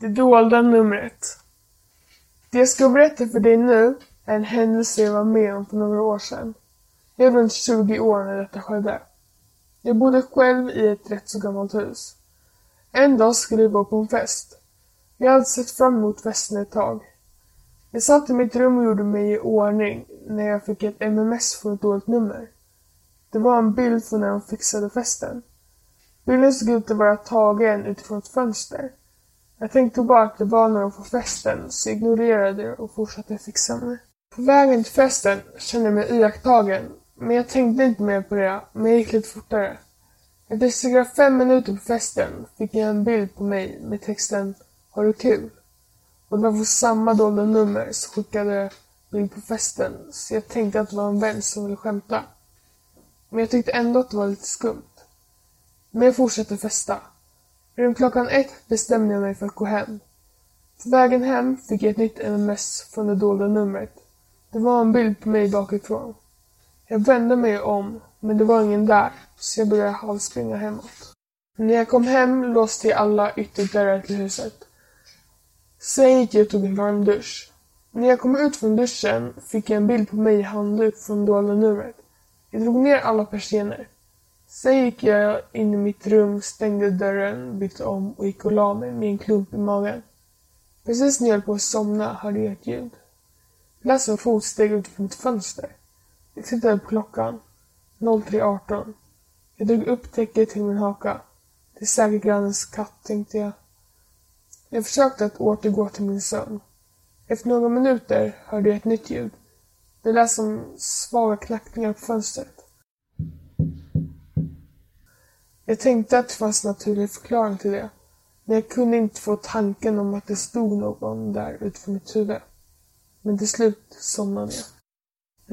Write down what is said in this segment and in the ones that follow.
Det dolda numret. Det jag ska berätta för dig nu är en händelse jag var med om för några år sedan. Jag var runt 20 år när detta skedde. Jag bodde själv i ett rätt så gammalt hus. En dag skulle vi gå på en fest. Jag hade sett fram emot festen ett tag. Jag satt i mitt rum och gjorde mig i ordning när jag fick ett MMS från ett dåligt nummer. Det var en bild från när de fixade festen. Bilden såg ut att vara tagen utifrån ett fönster. Jag tänkte bara att det var någon på festen, så jag ignorerade det och fortsatte fixa mig. På vägen till festen kände jag mig iakttagen, men jag tänkte inte mer på det, men jag gick lite fortare. Efter cirka fem minuter på festen fick jag en bild på mig med texten Har du kul? Och det var från samma dolda nummer som skickade bild på festen, så jag tänkte att det var en vän som ville skämta. Men jag tyckte ändå att det var lite skumt. Men jag fortsatte festa. Runt klockan ett bestämde jag mig för att gå hem. På vägen hem fick jag ett nytt MMS från det dolda numret. Det var en bild på mig bakifrån. Jag vände mig om, men det var ingen där, så jag började halvspringa hemåt. När jag kom hem låste jag alla ytterdörrar till huset. Sen gick jag och tog en varm dusch. När jag kom ut från duschen fick jag en bild på mig i handduk från dolda numret. Jag drog ner alla persienner. Sen gick jag in i mitt rum, stängde dörren, bytte om och gick och la mig med en klump i magen. Precis när jag höll på att somna hörde jag ett ljud. Lasse lät som fotsteg utanför mitt fönster. Jag tittade på klockan. 03.18. Jag drog upp täcket till min haka. Det är säkert grannens katt, tänkte jag. Jag försökte att återgå till min sömn. Efter några minuter hörde jag ett nytt ljud. Det lät som svaga knackningar på fönstret. Jag tänkte att det fanns en naturlig förklaring till det, men jag kunde inte få tanken om att det stod någon där utanför mitt huvud. Men till slut somnade jag.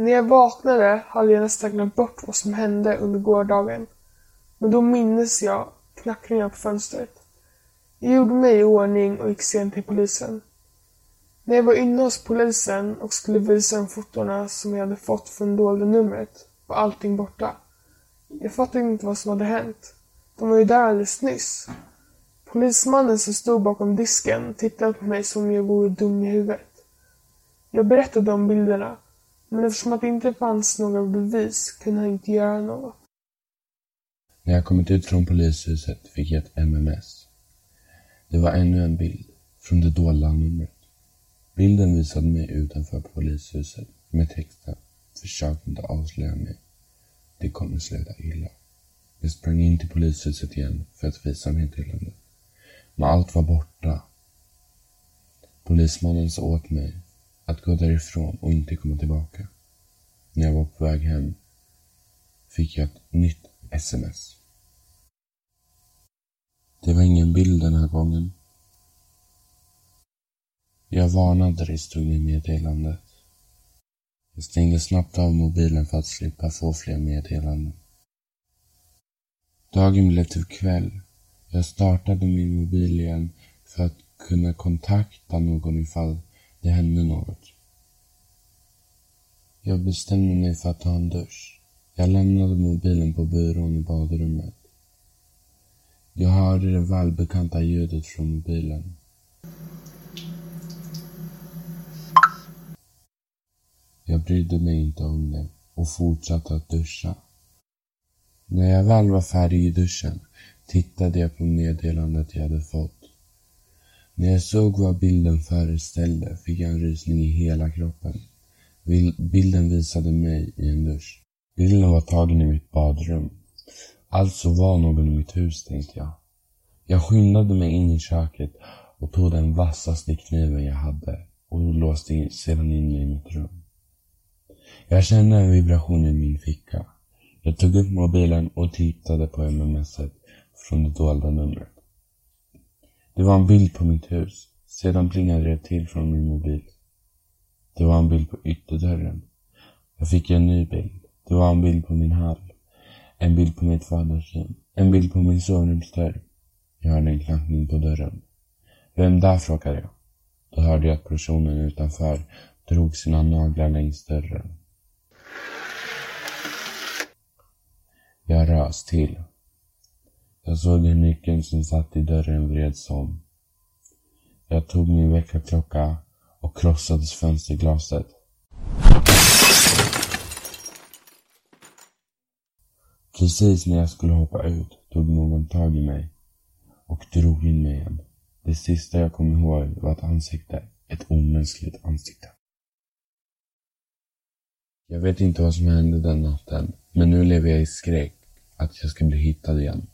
När jag vaknade hade jag nästan glömt bort vad som hände under gårdagen. Men då minns jag knackningar på fönstret. Jag gjorde mig i ordning och gick sen till polisen. När jag var inne hos polisen och skulle visa de fotorna som jag hade fått från dolda numret var allting borta. Jag fattade inte vad som hade hänt. De var ju där alldeles nyss. Polismannen som stod bakom disken tittade på mig som om jag vore dum i huvudet. Jag berättade om bilderna, men eftersom att det inte fanns några bevis kunde han inte göra något. När jag kommit ut från polishuset fick jag ett MMS. Det var ännu en bild från det dolda numret. Bilden visade mig utanför polishuset med texten Försök inte avslöja mig. Det kommer sluta illa. Jag sprang in till polishuset igen för att visa meddelandet. Men allt var borta. Polismannen sa åt mig att gå därifrån och inte komma tillbaka. När jag var på väg hem fick jag ett nytt sms. Det var ingen bild den här gången. Jag varnade dig, stod det i meddelandet. Jag stängde snabbt av mobilen för att slippa få fler meddelanden. Dagen blev till kväll. Jag startade min mobil igen för att kunna kontakta någon ifall det hände något. Jag bestämde mig för att ta en dusch. Jag lämnade mobilen på byrån i badrummet. Jag hörde det välbekanta ljudet från mobilen. Jag brydde mig inte om det och fortsatte att duscha. När jag väl var färdig i duschen tittade jag på meddelandet jag hade fått. När jag såg vad bilden föreställde fick jag en rysning i hela kroppen. Bilden visade mig i en dusch. Bilden var tagen i mitt badrum. Alltså var någon i mitt hus, tänkte jag. Jag skyndade mig in i köket och tog den vassaste kniven jag hade och låste sedan in mig i mitt rum. Jag kände en vibration i min ficka. Jag tog upp mobilen och tittade på mmset från det dolda numret. Det var en bild på mitt hus. Sedan plingade det till från min mobil. Det var en bild på ytterdörren. Jag fick en ny bild. Det var en bild på min hall. En bild på mitt vardagsrum. En bild på min sovrumsdörr. Jag hörde en knackning på dörren. Vem där? frågade jag. Då hörde jag att personen utanför drog sina naglar längs dörren. Jag rös till. Jag såg hur nyckeln som satt i dörren vreds om. Jag tog min väckarklocka och krossade fönsterglaset. Precis när jag skulle hoppa ut tog någon tag i mig och drog in mig igen. Det sista jag kom ihåg var ett ansikte, ett omänskligt ansikte. Jag vet inte vad som hände den natten, men nu lever jag i skräck att jag ska bli hittad igen.